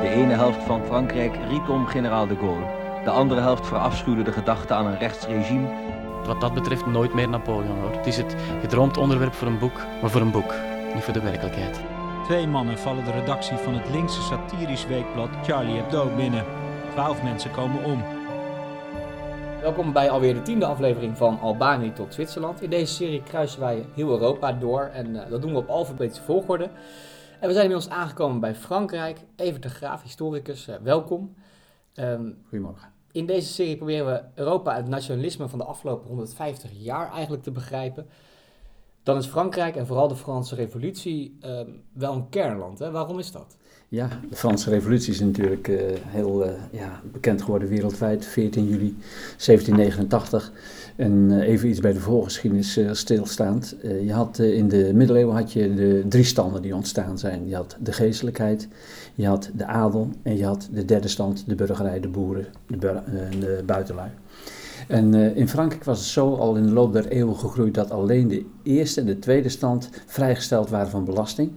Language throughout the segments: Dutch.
De ene helft van Frankrijk riep om generaal de Gaulle. De andere helft verafschuwde de gedachte aan een rechtsregime. Wat dat betreft nooit meer Napoleon hoor. Het is het gedroomd onderwerp voor een boek, maar voor een boek, niet voor de werkelijkheid. Twee mannen vallen de redactie van het linkse satirisch weekblad Charlie Hebdo binnen. Twaalf mensen komen om. Welkom bij alweer de tiende aflevering van Albanië tot Zwitserland. In deze serie kruisen wij heel Europa door en uh, dat doen we op alfabetische volgorde. En we zijn inmiddels aangekomen bij Frankrijk. Even de Graaf, historicus, uh, welkom. Um, Goedemorgen. In deze serie proberen we Europa het nationalisme van de afgelopen 150 jaar eigenlijk te begrijpen. Dan is Frankrijk en vooral de Franse Revolutie um, wel een kernland. Hè? Waarom is dat? Ja, de Franse Revolutie is natuurlijk uh, heel uh, ja, bekend geworden wereldwijd. 14 juli 1789. En uh, even iets bij de voorgeschiedenis stilstaand. je had, in de middeleeuwen had je de drie standen die ontstaan zijn. Je had de geestelijkheid, je had de adel en je had de derde stand, de burgerij, de boeren, de, bur de buitenlui. En in Frankrijk was het zo al in de loop der eeuwen gegroeid dat alleen de eerste en de tweede stand vrijgesteld waren van belasting.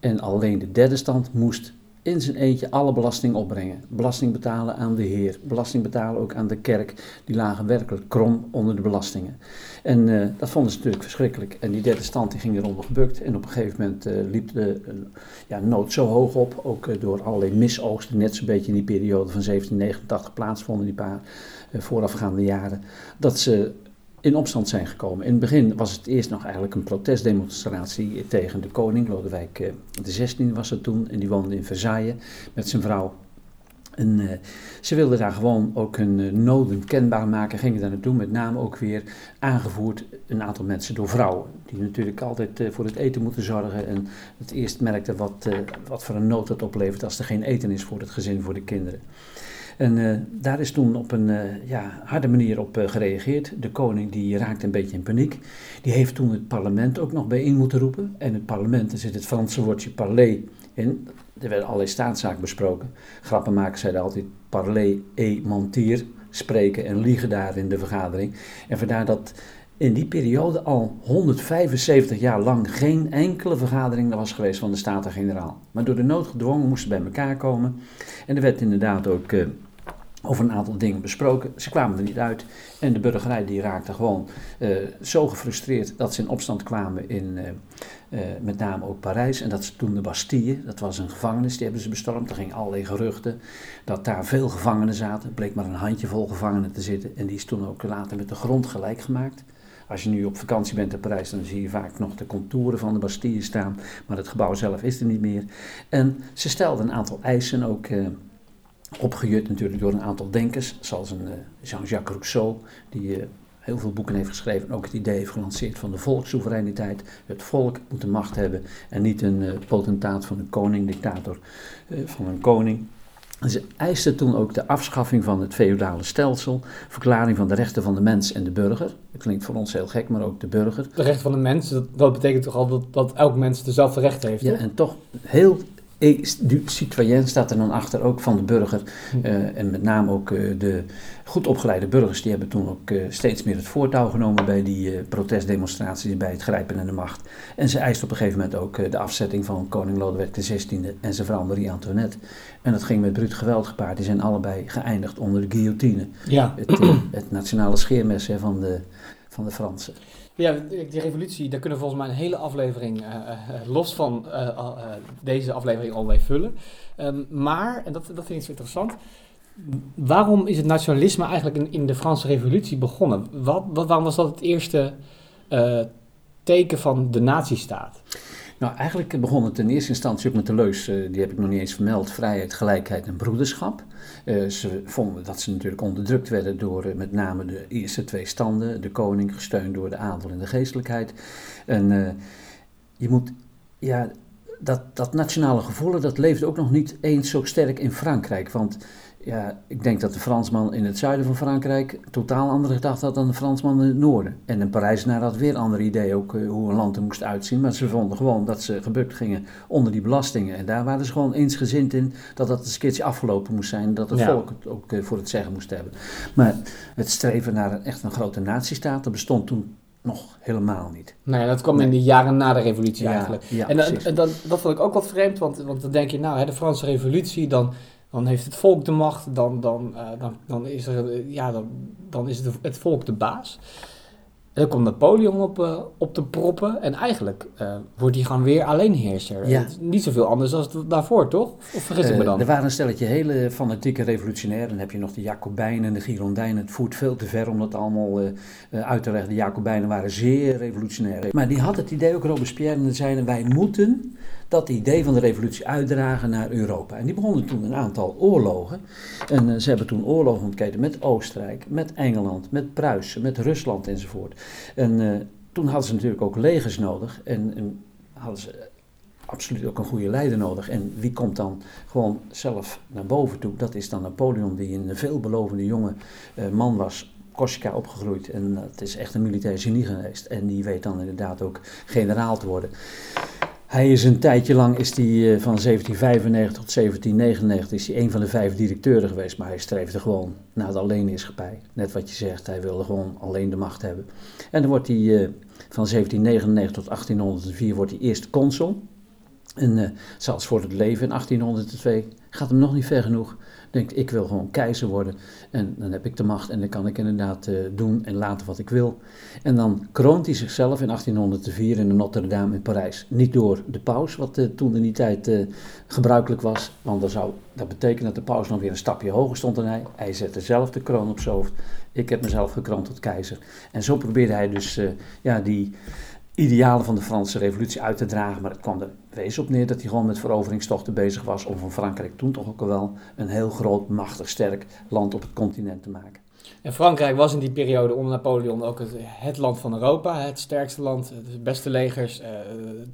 En alleen de derde stand moest in zijn eentje alle belasting opbrengen. Belasting betalen aan de Heer, belasting betalen ook aan de kerk. Die lagen werkelijk krom onder de belastingen. En uh, dat vonden ze natuurlijk verschrikkelijk. En die derde stand die ging eronder gebukt. En op een gegeven moment uh, liep de uh, ja, nood zo hoog op, ook door allerlei misoogsten, net zo'n beetje in die periode van 1789 plaatsvonden, die paar voorafgaande jaren, dat ze in opstand zijn gekomen. In het begin was het eerst nog eigenlijk een protestdemonstratie tegen de koning. Lodewijk XVI was het toen en die woonde in Versailles met zijn vrouw. En uh, ze wilden daar gewoon ook hun uh, noden kenbaar maken, gingen daar naartoe, met name ook weer aangevoerd een aantal mensen door vrouwen, die natuurlijk altijd voor het eten moeten zorgen en het eerst merkten wat, wat voor een nood dat oplevert als er geen eten is voor het gezin, voor de kinderen. En uh, daar is toen op een uh, ja, harde manier op uh, gereageerd. De koning die raakte een beetje in paniek. Die heeft toen het parlement ook nog bijeen moeten roepen. En het parlement, daar zit het Franse woordje parler in. Er werden allerlei staatszaken besproken. Grappenmakers zeiden altijd parler et mentir, spreken en liegen daar in de vergadering. En vandaar dat in die periode al 175 jaar lang geen enkele vergadering was geweest van de Staten-Generaal. Maar door de nood gedwongen moesten bij elkaar komen. En er werd inderdaad ook over een aantal dingen besproken. Ze kwamen er niet uit. En de burgerij die raakte gewoon uh, zo gefrustreerd dat ze in opstand kwamen in uh, uh, met name ook Parijs. En dat ze toen de Bastille, dat was een gevangenis, die hebben ze bestormd. Er gingen allerlei geruchten dat daar veel gevangenen zaten. Er bleek maar een handjevol gevangenen te zitten. En die is toen ook later met de grond gelijk gemaakt. Als je nu op vakantie bent in Parijs, dan zie je vaak nog de contouren van de Bastille staan. Maar het gebouw zelf is er niet meer. En ze stelden een aantal eisen ook opgejut natuurlijk door een aantal denkers, zoals een uh, Jean-Jacques Rousseau, die uh, heel veel boeken heeft geschreven en ook het idee heeft gelanceerd van de volkssoevereiniteit. Het volk moet de macht hebben en niet een uh, potentaat van een koning, dictator van een koning. Ze eisten toen ook de afschaffing van het feodale stelsel, verklaring van de rechten van de mens en de burger. Dat klinkt voor ons heel gek, maar ook de burger. De rechten van de mens, dat, dat betekent toch al dat, dat elk mens dezelfde rechten heeft? Ja, toch? en toch heel du citoyen staat er dan achter ook van de burger. Uh, en met name ook uh, de goed opgeleide burgers, die hebben toen ook uh, steeds meer het voortouw genomen bij die protestdemonstraties, bij het grijpen naar de macht. En ze eist op een gegeven moment ook de afzetting van koning Lodewijk XVI en zijn vrouw Marie-Antoinette. En dat ging met bruut geweld gepaard. Die zijn allebei geëindigd onder de guillotine. Ja. Het, het nationale scheermes hè, van, de, van de Fransen. Ja, die revolutie, daar kunnen we volgens mij een hele aflevering uh, uh, los van deze aflevering al mee vullen. Um, maar, en dat, dat vind ik zo interessant, waarom is het nationalisme eigenlijk in, in de Franse revolutie begonnen? Wat, wat, waarom was dat het eerste teken van de nazistaat? Nou, eigenlijk begon het in eerste instantie ook met de leus, uh, die heb ik nog niet eens vermeld, vrijheid, gelijkheid en broederschap. Uh, ze vonden dat ze natuurlijk onderdrukt werden door uh, met name de eerste twee standen, de koning gesteund door de adel en de geestelijkheid. En je moet, ja, dat, dat nationale gevoel, dat leefde ook nog niet eens zo sterk in Frankrijk, want ja, ik denk dat de Fransman in het zuiden van Frankrijk totaal andere gedachten had dan de Fransman in het noorden. En een Parijzenaar had weer andere ideeën ook uh, hoe een land er moest uitzien. Maar ze vonden gewoon dat ze gebukt gingen onder die belastingen. En daar waren ze gewoon eensgezind in dat dat een keertje afgelopen moest zijn. Dat het ja. volk het ook uh, voor het zeggen moest hebben. Maar het streven naar een, echt een grote natiestaat, dat bestond toen nog helemaal niet. Nou ja, dat kwam Nee. in de jaren na de revolutie Ja, eigenlijk. ja, en dan, dat vond ik ook wat vreemd, want, want dan denk je, nou, hè, de Franse revolutie, dan, dan heeft het volk de macht, dan, dan, eh, dan, dan is, er, eh, ja, dan, dan is het, het volk de baas. En dan komt Napoleon op, eh, op te proppen en eigenlijk eh, wordt hij gewoon weer alleenheerser. Ja. Niet zoveel anders dan daarvoor, toch? Of vergis ik me Eh, dan? er waren een stelletje hele fanatieke revolutionairen. Dan heb je nog de Jacobijnen en de Girondijnen. Het voert veel te ver om dat allemaal uit te leggen. De Jacobijnen waren zeer revolutionair. Maar die had het idee, ook Robespierre, en zeiden wij moeten dat idee van de revolutie uitdragen naar Europa. En die begonnen toen een aantal oorlogen. En ze hebben toen oorlogen ontketen met Oostenrijk, met Engeland, met Pruisen, met Rusland enzovoort. En eh, toen hadden ze natuurlijk ook legers nodig. En, en hadden ze absoluut ook een goede leider nodig. En wie komt dan gewoon zelf naar boven toe? Dat is dan Napoleon, die een veelbelovende jonge eh, man was. Corsica opgegroeid en eh, het is echt een militair genie geweest. En die weet dan inderdaad ook generaal te worden. Hij is een tijdje lang, is die, eh, van 1795 tot 1799, is hij een van de vijf directeuren geweest. Maar hij streefde gewoon naar de alleenheerschappij. Net wat je zegt, hij wilde gewoon alleen de macht hebben. En dan wordt hij eh, van 1799 tot 1804 wordt hij eerst consul. En eh, zelfs voor het leven in 1802 gaat hem nog niet ver genoeg. Denkt, ik wil gewoon keizer worden. En dan heb ik de macht en dan kan ik inderdaad eh, doen en laten wat ik wil. En dan kroont hij zichzelf in 1804 in de Notre Dame in Parijs. Niet door de paus, wat eh, toen in die tijd gebruikelijk was. Want dan zou dat betekenen dat de paus nog weer een stapje hoger stond dan hij. Hij zette zelf de kroon op zijn hoofd. Ik heb mezelf gekroond tot keizer. En zo probeerde hij dus ja, die idealen van de Franse revolutie uit te dragen. Maar het kwam er wees op neer dat hij gewoon met veroveringstochten bezig was om van Frankrijk toen toch ook wel een heel groot, machtig, sterk land op het continent te maken. En Frankrijk was in die periode onder Napoleon ook het, land van Europa, het sterkste land, de beste legers, eh,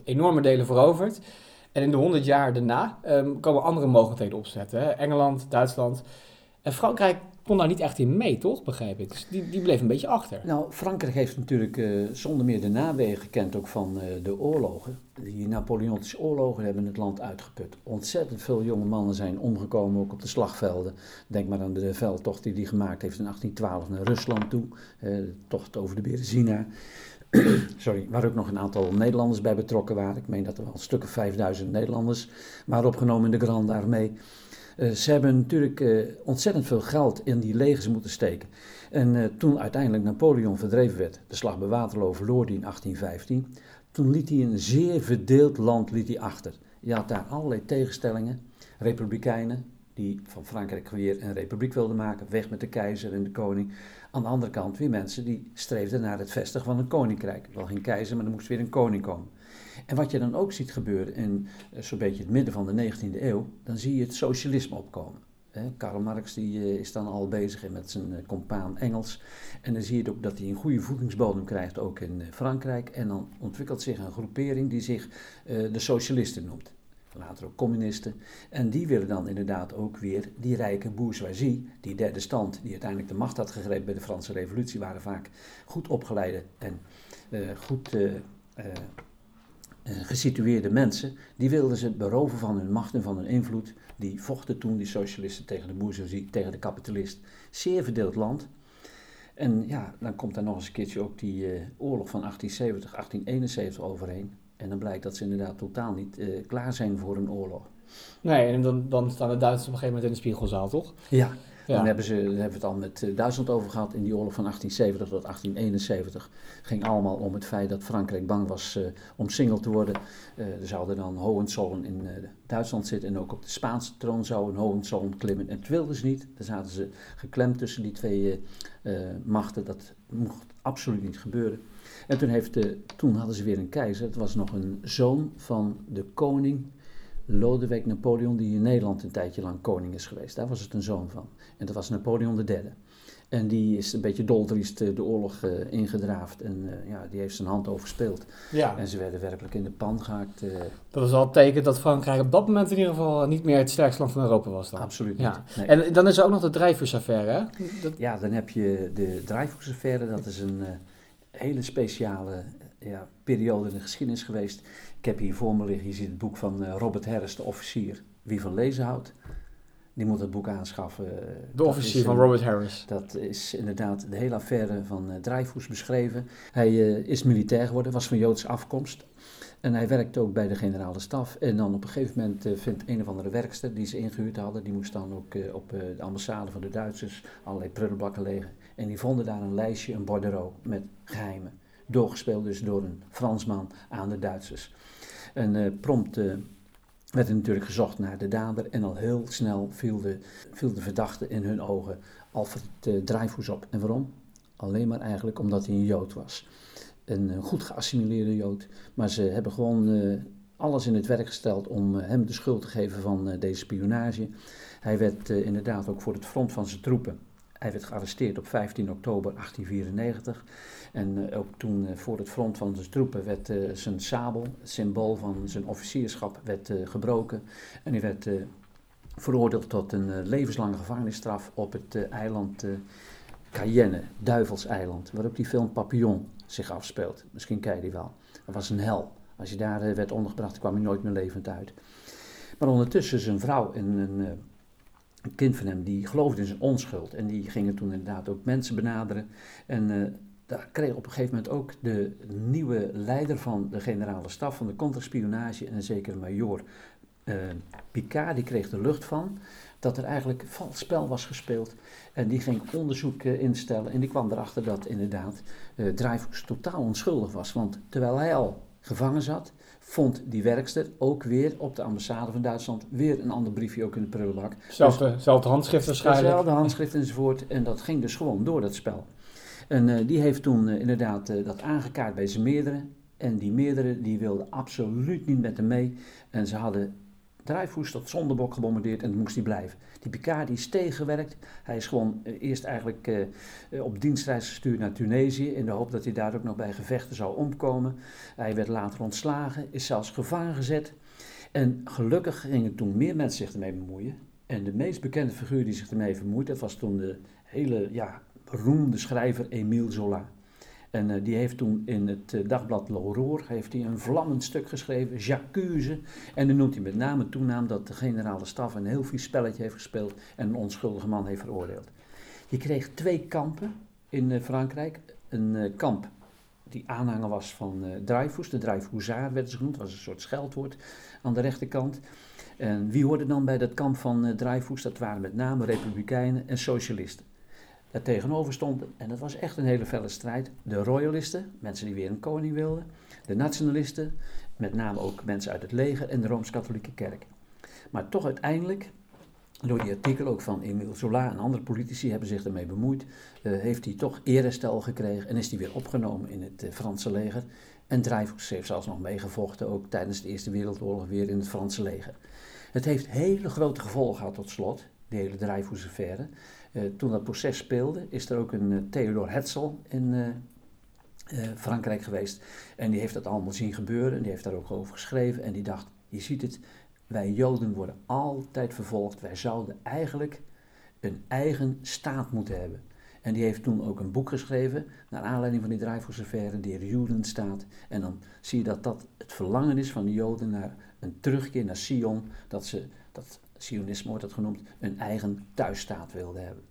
enorme delen veroverd. En in de honderd jaar daarna ehm, komen andere mogelijkheden opzetten. Hè? Engeland, Duitsland. En Frankrijk kon daar niet echt in mee, toch? Begrijp ik. Dus die, die bleef een beetje achter. Nou, Frankrijk heeft natuurlijk eh, zonder meer de nawegen gekend ook van eh, de oorlogen. Die Napoleontische oorlogen hebben het land uitgeput. Ontzettend veel jonge mannen zijn omgekomen, ook op de slagvelden. Denk maar aan de veldtocht die hij gemaakt heeft in 1812 naar Rusland toe. eh, de tocht over de Berezina. Sorry, waar ook nog een aantal Nederlanders bij betrokken waren. Ik meen dat er wel een stuk of 5000 Nederlanders waren opgenomen in de Grande Armée. Eh, ze hebben natuurlijk eh, ontzettend veel geld in die legers moeten steken. En eh, toen uiteindelijk Napoleon verdreven werd, de slag bij Waterloo verloor hij in 1815, toen liet hij een zeer verdeeld land liet hij achter. Je had daar allerlei tegenstellingen, republikeinen die van Frankrijk weer een republiek wilden maken, weg met de keizer en de koning. Aan de andere kant weer mensen die streefden naar het vestigen van een koninkrijk. Wel geen keizer, maar er moest weer een koning komen. En wat je dan ook ziet gebeuren in eh, zo'n beetje het midden van de 19e eeuw, dan zie je het socialisme opkomen. Karl Marx die, eh, is dan al bezig met zijn eh, compaan Engels. En dan zie je ook dat hij een goede voedingsbodem krijgt, ook in Frankrijk. En dan ontwikkelt zich een groepering die zich de socialisten noemt. Later ook communisten. En die willen dan inderdaad ook weer die rijke bourgeoisie, die derde stand, die uiteindelijk de macht had gegrepen bij de Franse Revolutie, waren vaak goed opgeleide en goed gesitueerde mensen. Die wilden ze beroven van hun macht en van hun invloed. Die vochten toen, die socialisten, tegen de bourgeoisie, tegen de kapitalist. Zeer verdeeld land. En ja, dan komt daar nog eens een keertje ook die eh, oorlog van 1870, 1871 overheen. En dan blijkt dat ze inderdaad totaal niet eh, klaar zijn voor een oorlog. Nee, en dan, dan staan de Duitsers op een gegeven moment in de spiegelzaal, toch? Ja, Ja. Dan hebben, ze, hebben we het al met eh, Duitsland over gehad in die oorlog van 1870 tot 1871. ging allemaal om het feit dat Frankrijk bang was eh, omsingeld te worden. Eh, er zouden dan Hohenzollern in Duitsland zitten en ook op de Spaanse troon zou een Hohenzollern klimmen. En dat wilden ze niet. Daar zaten ze geklemd tussen die twee machten. Dat mocht absoluut niet gebeuren. En toen, heeft, eh, toen hadden ze weer een keizer. Het was nog een zoon van de koning Lodewijk Napoleon, die in Nederland een tijdje lang koning is geweest. Daar was het een zoon van. En dat was Napoleon III. En die is een beetje doldriest eh, de oorlog eh, ingedraafd. En eh, ja, die heeft zijn hand overspeeld. Ja, En ze werden werkelijk in de pan gehaakt. eh, dat was al het teken dat Frankrijk op dat moment in ieder geval niet meer het sterkste land van Europa was dan. absoluut Ja. niet. Nee. En dan is er ook nog de drijversaffaire, hè? Dat, Ja, dan heb je de Dreyfusaffaire. Dat is een hele speciale ja, periode in de geschiedenis geweest. Ik heb hier voor me liggen, je ziet het boek van eh, Robert Harris, de officier. Wie van lezen houdt. die moet het boek aanschaffen. De officier van Robert Harris. Dat is inderdaad de hele affaire van eh Dreyfus beschreven. Hij eh, is militair geworden, was van Joodse afkomst. En hij werkte ook bij de generale staf. En dan op een gegeven moment vindt een of andere werkster die ze ingehuurd hadden, die moest dan ook op de ambassade van de Duitsers allerlei prullenbakken legen. En die vonden daar een lijstje, een bordereau met geheimen. Doorgespeeld dus door een Fransman aan de Duitsers. En eh, prompt eh, werd er natuurlijk gezocht naar de dader. En al heel snel viel de, verdachte in hun ogen Alfred eh, Dreyfus op. En waarom? Alleen maar eigenlijk omdat hij een Jood was. Een goed geassimileerde Jood. Maar ze hebben gewoon alles in het werk gesteld om hem de schuld te geven van deze spionage. Hij werd inderdaad ook voor het front van zijn troepen. Hij werd gearresteerd op 15 oktober 1894. En eh, ook toen eh, voor het front van zijn troepen werd eh, zijn sabel, symbool van zijn officierschap, werd gebroken. En hij werd veroordeeld tot een levenslange gevangenisstraf op het eiland Cayenne, Duivelseiland, waarop die film Papillon zich afspeelt. Misschien ken je die wel. Dat was een hel. Als je daar werd ondergebracht, kwam je nooit meer levend uit. Maar ondertussen zijn vrouw en een, een kind van hem, die geloofde in zijn onschuld. En die gingen toen inderdaad ook mensen benaderen. En eh, daar kreeg op een gegeven moment ook de nieuwe leider van de generale staf van de contraspionage, en een zekere major eh, Picard, die kreeg de lucht van dat er eigenlijk vals spel was gespeeld. En die ging onderzoek eh, instellen en die kwam erachter dat inderdaad eh Dreyfus totaal onschuldig was. Want terwijl hij al gevangen zat, vond die werkster ook weer op de ambassade van Duitsland weer een ander briefje ook in de prullenbak. Zelfde, zelfde handschrift waarschijnlijk. Dezelfde handschrift enzovoort. En dat ging dus gewoon door, dat spel. En eh, die heeft toen eh, inderdaad eh, dat aangekaart bij zijn meerdere. En die meerdere die wilden absoluut niet met hem mee. En ze hadden Dreyfus tot zondebok gebombardeerd en moest hij blijven. Die Picard is tegengewerkt. Hij is gewoon eh, eerst eigenlijk eh, eh, op dienstreis gestuurd naar Tunesië. In de hoop dat hij daar ook nog bij gevechten zou omkomen. Hij werd later ontslagen, is zelfs gevangen gezet. En gelukkig gingen toen meer mensen zich ermee bemoeien. En de meest bekende figuur die zich ermee vermoeid, dat was toen de hele ja, beroemde schrijver Émile Zola. En eh, die heeft toen in het eh, dagblad L'Aurore heeft hij een vlammend stuk geschreven, J'accuse. En dan noemt hij met name en toenaam dat de generale staf een heel vies spelletje heeft gespeeld en een onschuldige man heeft veroordeeld. Je kreeg twee kampen in eh, Frankrijk. Een kamp die aanhanger was van Dreyfus, de Dreyfusaar werd ze genoemd, was een soort scheldwoord aan de rechterkant. En wie hoorde dan bij dat kamp van Dreyfus? Dat waren met name republikeinen en socialisten. Tegenover stonden, en dat was echt een hele felle strijd, de royalisten, mensen die weer een koning wilden, de nationalisten, met name ook mensen uit het leger en de Rooms-Katholieke Kerk. Maar toch uiteindelijk, door die artikel ook van Emile Zola en andere politici hebben zich ermee bemoeid, eh, heeft hij toch erestel gekregen en is hij weer opgenomen in het eh, Franse leger. En Dreyfus heeft zelfs nog meegevochten, ook tijdens de Eerste Wereldoorlog weer in het Franse leger. Het heeft hele grote gevolgen gehad tot slot, die hele Dreyfus-affaire. Eh, toen dat proces speelde, is er ook een uh, Theodor Herzl in uh, Frankrijk geweest. En die heeft dat allemaal zien gebeuren en die heeft daar ook over geschreven. En die dacht, je ziet het, wij Joden worden altijd vervolgd. Wij zouden eigenlijk een eigen staat moeten hebben. En die heeft toen ook een boek geschreven, naar aanleiding van die Dreyfus-affaire, er Judenstaat. En dan zie je dat dat het verlangen is van de Joden naar een terugkeer naar Sion, dat ze, dat Sionisme wordt dat genoemd, een eigen thuisstaat wilden hebben.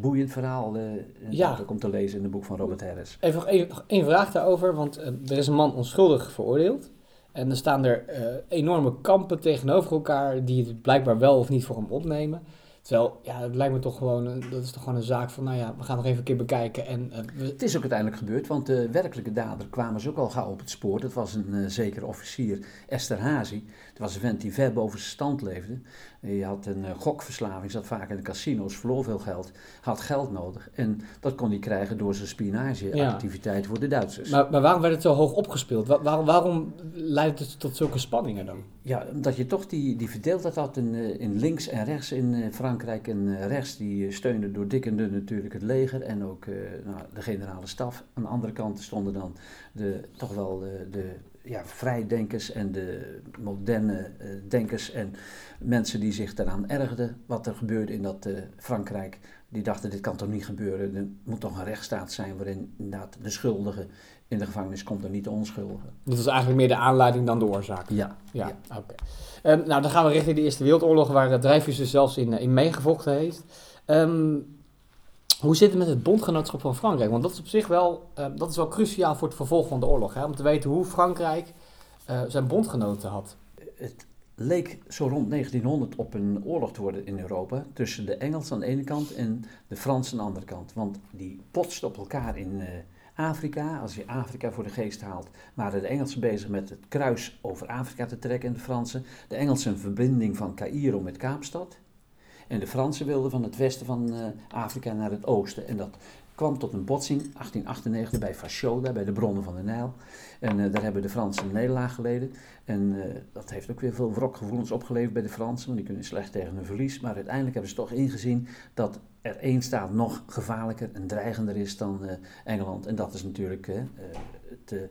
Boeiend verhaal, uh, Ja. dat te lezen in het boek van Robert Harris. Even nog één, nog één vraag daarover, want eh, er is een man onschuldig veroordeeld. En er staan er enorme kampen tegenover elkaar die het blijkbaar wel of niet voor hem opnemen. Terwijl, ja, het lijkt me toch gewoon, een- dat is toch gewoon een zaak van, nou ja, we gaan nog even een keer bekijken. En eh, we- Het is ook uiteindelijk gebeurd, want de werkelijke dader kwamen ze ook al gauw op het spoor. Dat was een uh, zekere officier, Esterhazy. Het was een vent die ver boven zijn stand leefde. Je had een uh, gokverslaving, zat vaak in de casino's, verloor veel geld, had geld nodig. En dat kon hij krijgen door zijn spionageactiviteiten voor de Duitsers. maar, maar waarom werd het zo hoog opgespeeld? Wa- waarom, waarom leidt het tot zulke spanningen dan? Ja, omdat je toch die, die verdeeldheid had in, eh, in links en rechts in eh, Frankrijk. En eh, rechts die eh, steunde door dik en dun natuurlijk het leger en ook eh, nou, de generale staf. Aan de andere kant stonden dan de, toch wel de, de ja, vrijdenkers en de moderne denkers en mensen die zich daaraan ergden wat er gebeurde in dat Frankrijk. die dachten, dit kan toch niet gebeuren. Er moet toch een rechtsstaat zijn waarin inderdaad de schuldige in de gevangenis komt en niet de onschuldige. Dit was eigenlijk meer de aanleiding dan de oorzaak. Ja, Ja, oké. Ehm, nou, dan gaan we richting de Eerste Wereldoorlog, waar uh, Dreyfus dus zelfs in, uh, in meegevochten heeft. Ehm, hoe zit het met het bondgenootschap van Frankrijk? Want dat is op zich wel, uh, dat is wel cruciaal voor het vervolg van de oorlog. Hè? Om te weten hoe Frankrijk uh, zijn bondgenoten had. Het leek zo rond 1900 op een oorlog te worden in Europa. Tussen de Engelsen aan de ene kant en de Fransen aan de andere kant. Want die botsten op elkaar in uh, Afrika. Als je Afrika voor de geest haalt, waren de Engelsen bezig met het kruis over Afrika te trekken en de Fransen. De Engelsen een verbinding van Cairo met Kaapstad. En de Fransen wilden van het westen van uh, Afrika naar het oosten. En dat kwam tot een botsing 1898 bij Fashoda, bij de bronnen van de Nijl. En uh, daar hebben de Fransen een nederlaag geleden. En uh, dat heeft ook weer veel wrokgevoelens opgeleverd bij de Fransen, want die kunnen slecht tegen een verlies. Maar uiteindelijk hebben ze toch ingezien dat er één staat nog gevaarlijker en dreigender is dan uh, Engeland. En dat is natuurlijk het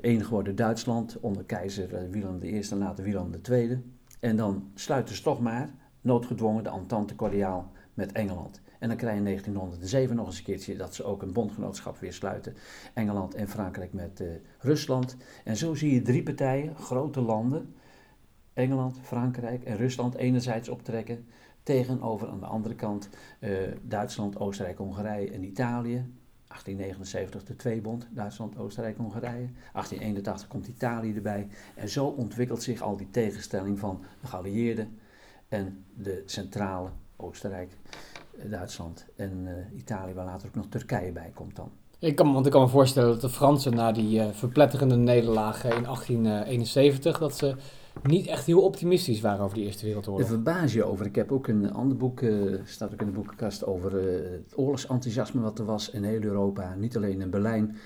een geworden Duitsland onder keizer Willem I en later Willem II. En dan sluiten ze toch maar noodgedwongen de Entente Cordiaal met Engeland. En dan krijg je in 1907 nog eens een keertje dat ze ook een bondgenootschap weer sluiten. Engeland en Frankrijk met uh, Rusland. En zo zie je drie partijen, grote landen, Engeland, Frankrijk en Rusland enerzijds optrekken. Tegenover aan de andere kant uh, Duitsland, Oostenrijk, Hongarije en Italië. 1879 de tweebond, Duitsland, Oostenrijk, Hongarije. 1881 komt Italië erbij. En zo ontwikkelt zich al die tegenstelling van de geallieerden en de centrale Oostenrijk, Duitsland en uh, Italië, waar later ook nog Turkije bij komt dan. Ik kan, want ik kan me voorstellen dat de Fransen na die uh, verpletterende nederlaag in 1871, dat ze niet echt heel optimistisch waren over de Eerste Wereldoorlog. Daar verbaas je over. Ik heb ook een ander boek, uh, staat ook in de boekenkast, over uh, het oorlogsenthousiasme wat er was in heel Europa. Niet alleen in Berlijn,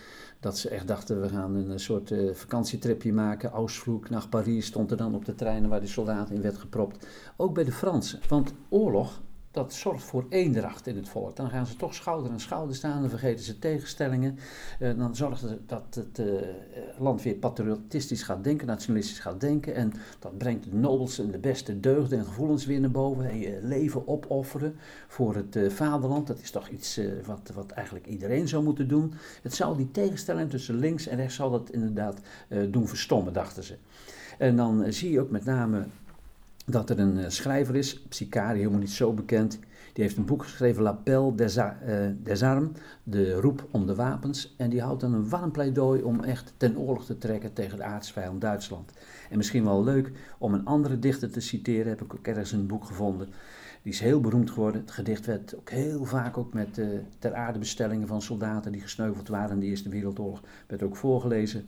dat ze echt dachten we gaan een soort uh, vakantietripje maken. Ausflug naar Parijs stond er dan op de treinen waar de soldaten in werd gepropt. Ook bij de Fransen. Want oorlog, dat zorgt voor eendracht in het volk. Dan gaan ze toch schouder aan schouder staan, dan vergeten ze tegenstellingen. Uh, dan zorgt het dat het uh, land weer patriotistisch gaat denken, nationalistisch gaat denken. En dat brengt de nobelste en de beste deugden en gevoelens weer naar boven. En je leven opofferen voor het vaderland, dat is toch iets wat, wat eigenlijk iedereen zou moeten doen. Het zou die tegenstelling tussen links en rechts zal dat inderdaad doen verstommen, dachten ze. En dan zie je ook met name dat er een uh, schrijver is, Psychari, helemaal niet zo bekend. Die heeft een boek geschreven, L'appel des, uh, Armes, de roep om de wapens. En die houdt dan een warm pleidooi om echt ten oorlog te trekken tegen de aardsvijand Duitsland. En misschien wel leuk om een andere dichter te citeren, heb ik ook ergens een boek gevonden. Die is heel beroemd geworden. Het gedicht werd ook heel vaak ook met uh, ter aarde bestellingen van soldaten die gesneuveld waren in de Eerste Wereldoorlog, werd ook voorgelezen.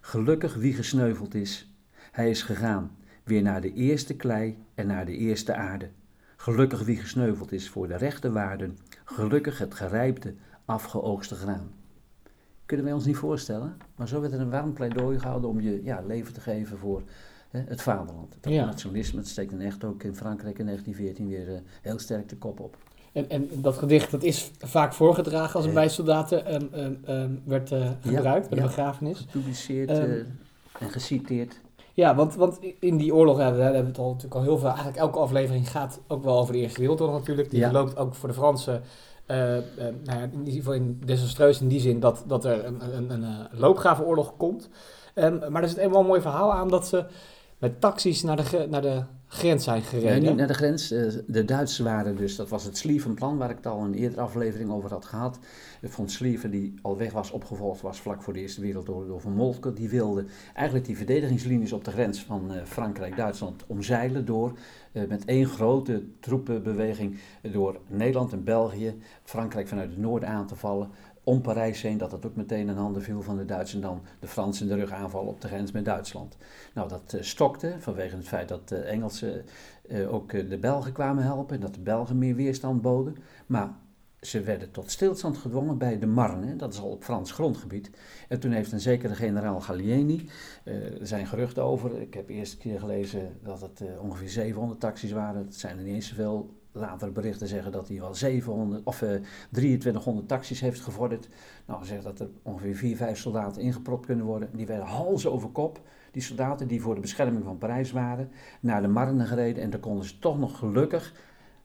Gelukkig wie gesneuveld is, hij is gegaan weer naar de eerste klei en naar de eerste aarde. Gelukkig wie gesneuveld is voor de rechte waarden, gelukkig het gerijpte, afgeoogste graan. Kunnen wij ons niet voorstellen, maar zo werd er een warm pleidooi gehouden om je ja, leven te geven voor hè, het vaderland. Het Ja. nationalisme steekt dan echt ook in Frankrijk in 1914 weer eh, heel sterk de kop op. En, en dat gedicht dat is vaak voorgedragen als Ja. bij soldaten ehm, ehm, ehm, werd eh, gebruikt bij de ja. begrafenis. Gepubliceerd eh, en geciteerd. Ja, want, want in die oorlog, ja, hebben we het al, natuurlijk al heel veel. Eigenlijk elke aflevering gaat ook wel over de Eerste Wereldoorlog natuurlijk. Die Ja. verloopt ook voor de Fransen. eh, eh, nou ja, in ieder geval in desastreus in die zin dat, dat er een, een, een, loopgravenoorlog komt. Ehm, maar er zit eenmaal een mooi verhaal aan dat ze met taxis naar de, naar de grens zijn gereden. niet naar de grens. eh, De Duitsers waren dus, dat was het Slievenplan waar ik het al in een eerdere aflevering over had gehad. Von Slieven, die al weg was, opgevolgd was vlak voor de Eerste Wereldoorlog door Von Moltke, die wilde eigenlijk die verdedigingslinies op de grens van eh, Frankrijk-Duitsland omzeilen door eh, met één grote troepenbeweging door Nederland en België Frankrijk vanuit het noorden aan te vallen. Om Parijs heen, dat dat ook meteen in handen viel van de Duitsers en dan de Fransen de rug aanvallen op de grens met Duitsland. Nou, dat eh, stokte vanwege het feit dat de Engelsen eh, ook eh, de Belgen kwamen helpen en dat de Belgen meer weerstand boden. Maar ze werden tot stilstand gedwongen bij de Marne, dat is al op Frans grondgebied. En toen heeft een zekere generaal Gallieni, eh, er zijn geruchten over, ik heb eerst keer gelezen dat het eh, ongeveer 700 taxis waren, het zijn er niet eens zoveel. Latere berichten zeggen dat hij wel 700 of eh 2300 taxis heeft gevorderd. Nou, zegt dat er ongeveer 4, 5 soldaten ingepropt kunnen worden. Die werden hals over kop, die soldaten die voor de bescherming van Parijs waren, naar de Marne gereden. En dan konden ze toch nog gelukkig,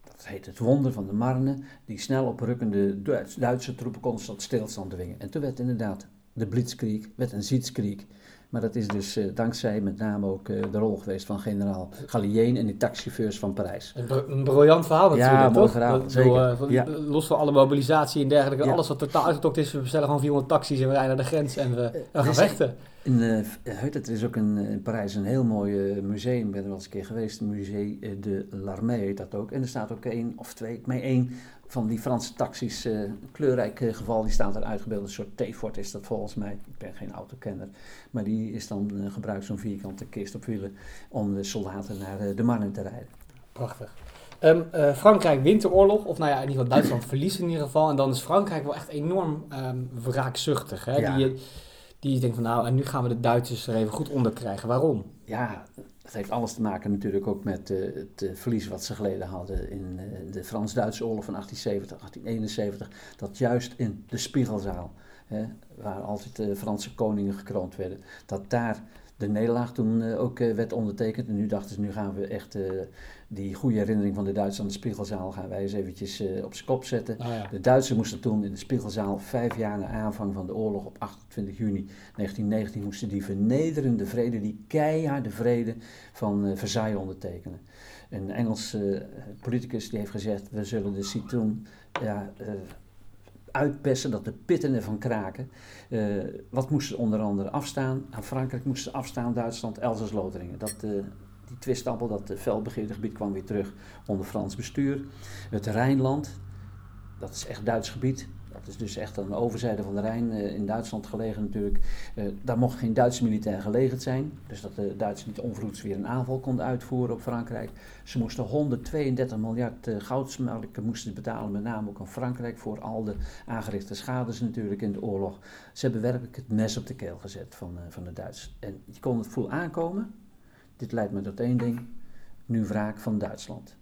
dat heet het wonder van de Marne, die snel oprukkende Duits- Duitse troepen kon tot stilstand dwingen. En toen werd inderdaad de Blitzkrieg, werd een Sietskrieg. Maar dat is dus eh, dankzij met name ook eh, de rol geweest van generaal Gallieen en die taxichauffeurs van Parijs. Een, br- een briljant verhaal Ja, natuurlijk, mooi toch? verhaal, Dat- zeker. eh, van- Ja. Los van alle mobilisatie en dergelijke, Ja. alles wat totaal uitgetokt is, we bestellen gewoon 400 taxis en we rijden naar de grens en we, gaan vechten. In, er is ook een, in Parijs een heel mooi museum, ik ben er wel eens een keer geweest, Musée eh, de l'Armée heet dat ook. En er staat ook één of twee, ik meen één van die Franse taxis, eh, kleurrijk eh, geval, die staat er uitgebeeld. Een soort T-Fort is dat volgens mij, ik ben geen autokenner. Maar die is dan eh, gebruikt, zo'n vierkante kist op wielen, om de soldaten naar de Marne te rijden. Prachtig. Ehm, eh, Frankrijk wint de oorlog, of nou ja, in ieder geval Duitsland verliest in ieder geval. En dan is Frankrijk wel echt enorm ehm wraakzuchtig. Hè? Ja. Die, die denkt van nou, en nu gaan we de Duitsers er even goed onder krijgen. Waarom? Ja, het heeft alles te maken natuurlijk ook met eh, het eh, verlies wat ze geleden hadden in eh, de Frans-Duitse oorlog van 1870, 1871. Dat juist in de Spiegelzaal, hè, waar altijd de Franse koningen gekroond werden, dat daar de nederlaag toen eh, ook eh, werd ondertekend. En nu dachten ze, nu gaan we echt eh, die goede herinnering van de Duitsers aan de Spiegelzaal gaan wij eens eventjes op zijn kop zetten. Ja. De Duitsers moesten toen in de Spiegelzaal, vijf jaar na aanvang van de oorlog op 28 juni 1919, moesten die vernederende vrede, die keiharde vrede van Versailles ondertekenen. Een Engelse politicus die heeft gezegd, we zullen de citroen ja, uitpersen, dat de pitten ervan kraken. Eh, wat moesten onder andere afstaan? Aan Frankrijk moesten ze afstaan, Duitsland, Elsass-Lotharingen. Dat, eh, die twistappel, dat uh, felbegeerde gebied kwam weer terug onder Frans bestuur. Het Rijnland, dat is echt Duits gebied. Dat is dus echt aan de overzijde van de Rijn eh, in Duitsland gelegen natuurlijk. Eh, daar mocht geen Duitse militair gelegerd zijn. Dus dat de Duitsers niet onverhoeds weer een aanval konden uitvoeren op Frankrijk. Ze moesten 132 miljard uh, goudsmelken moesten betalen, met name ook aan Frankrijk, voor al de aangerichte schades natuurlijk in de oorlog. Ze hebben werkelijk het mes op de keel gezet van, van de Duitsers. En je kon het voel aankomen. Dit leidt me tot één ding. Nu wraak van Duitsland.